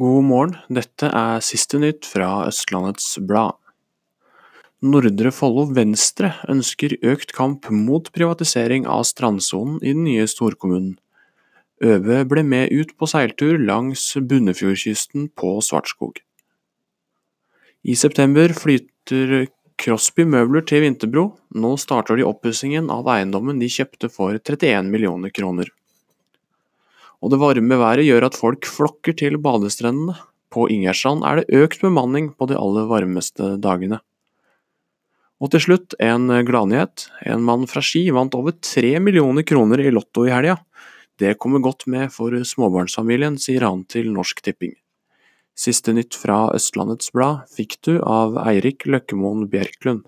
God morgen, dette er siste nytt fra Østlandets Blad. Nordre Follo Venstre ønsker økt kamp mot privatisering av strandsonen i den nye storkommunen. Øve ble med ut på seiltur langs Bunnefjordkysten på Svartskog. I september flytter Crosby møbler til Vinterbro, nå starter de oppussingen av eiendommen de kjøpte for 31 millioner kroner. Og det varme været gjør at folk flokker til badestrendene. På Ingerstrand er det økt bemanning på de aller varmeste dagene. Og til slutt en gladnyhet. En mann fra Ski vant over tre millioner kroner i Lotto i helga. Det kommer godt med for småbarnsfamilien, sier han til Norsk Tipping. Siste nytt fra Østlandets Blad fikk du av Eirik Løkkemoen Bjerklund.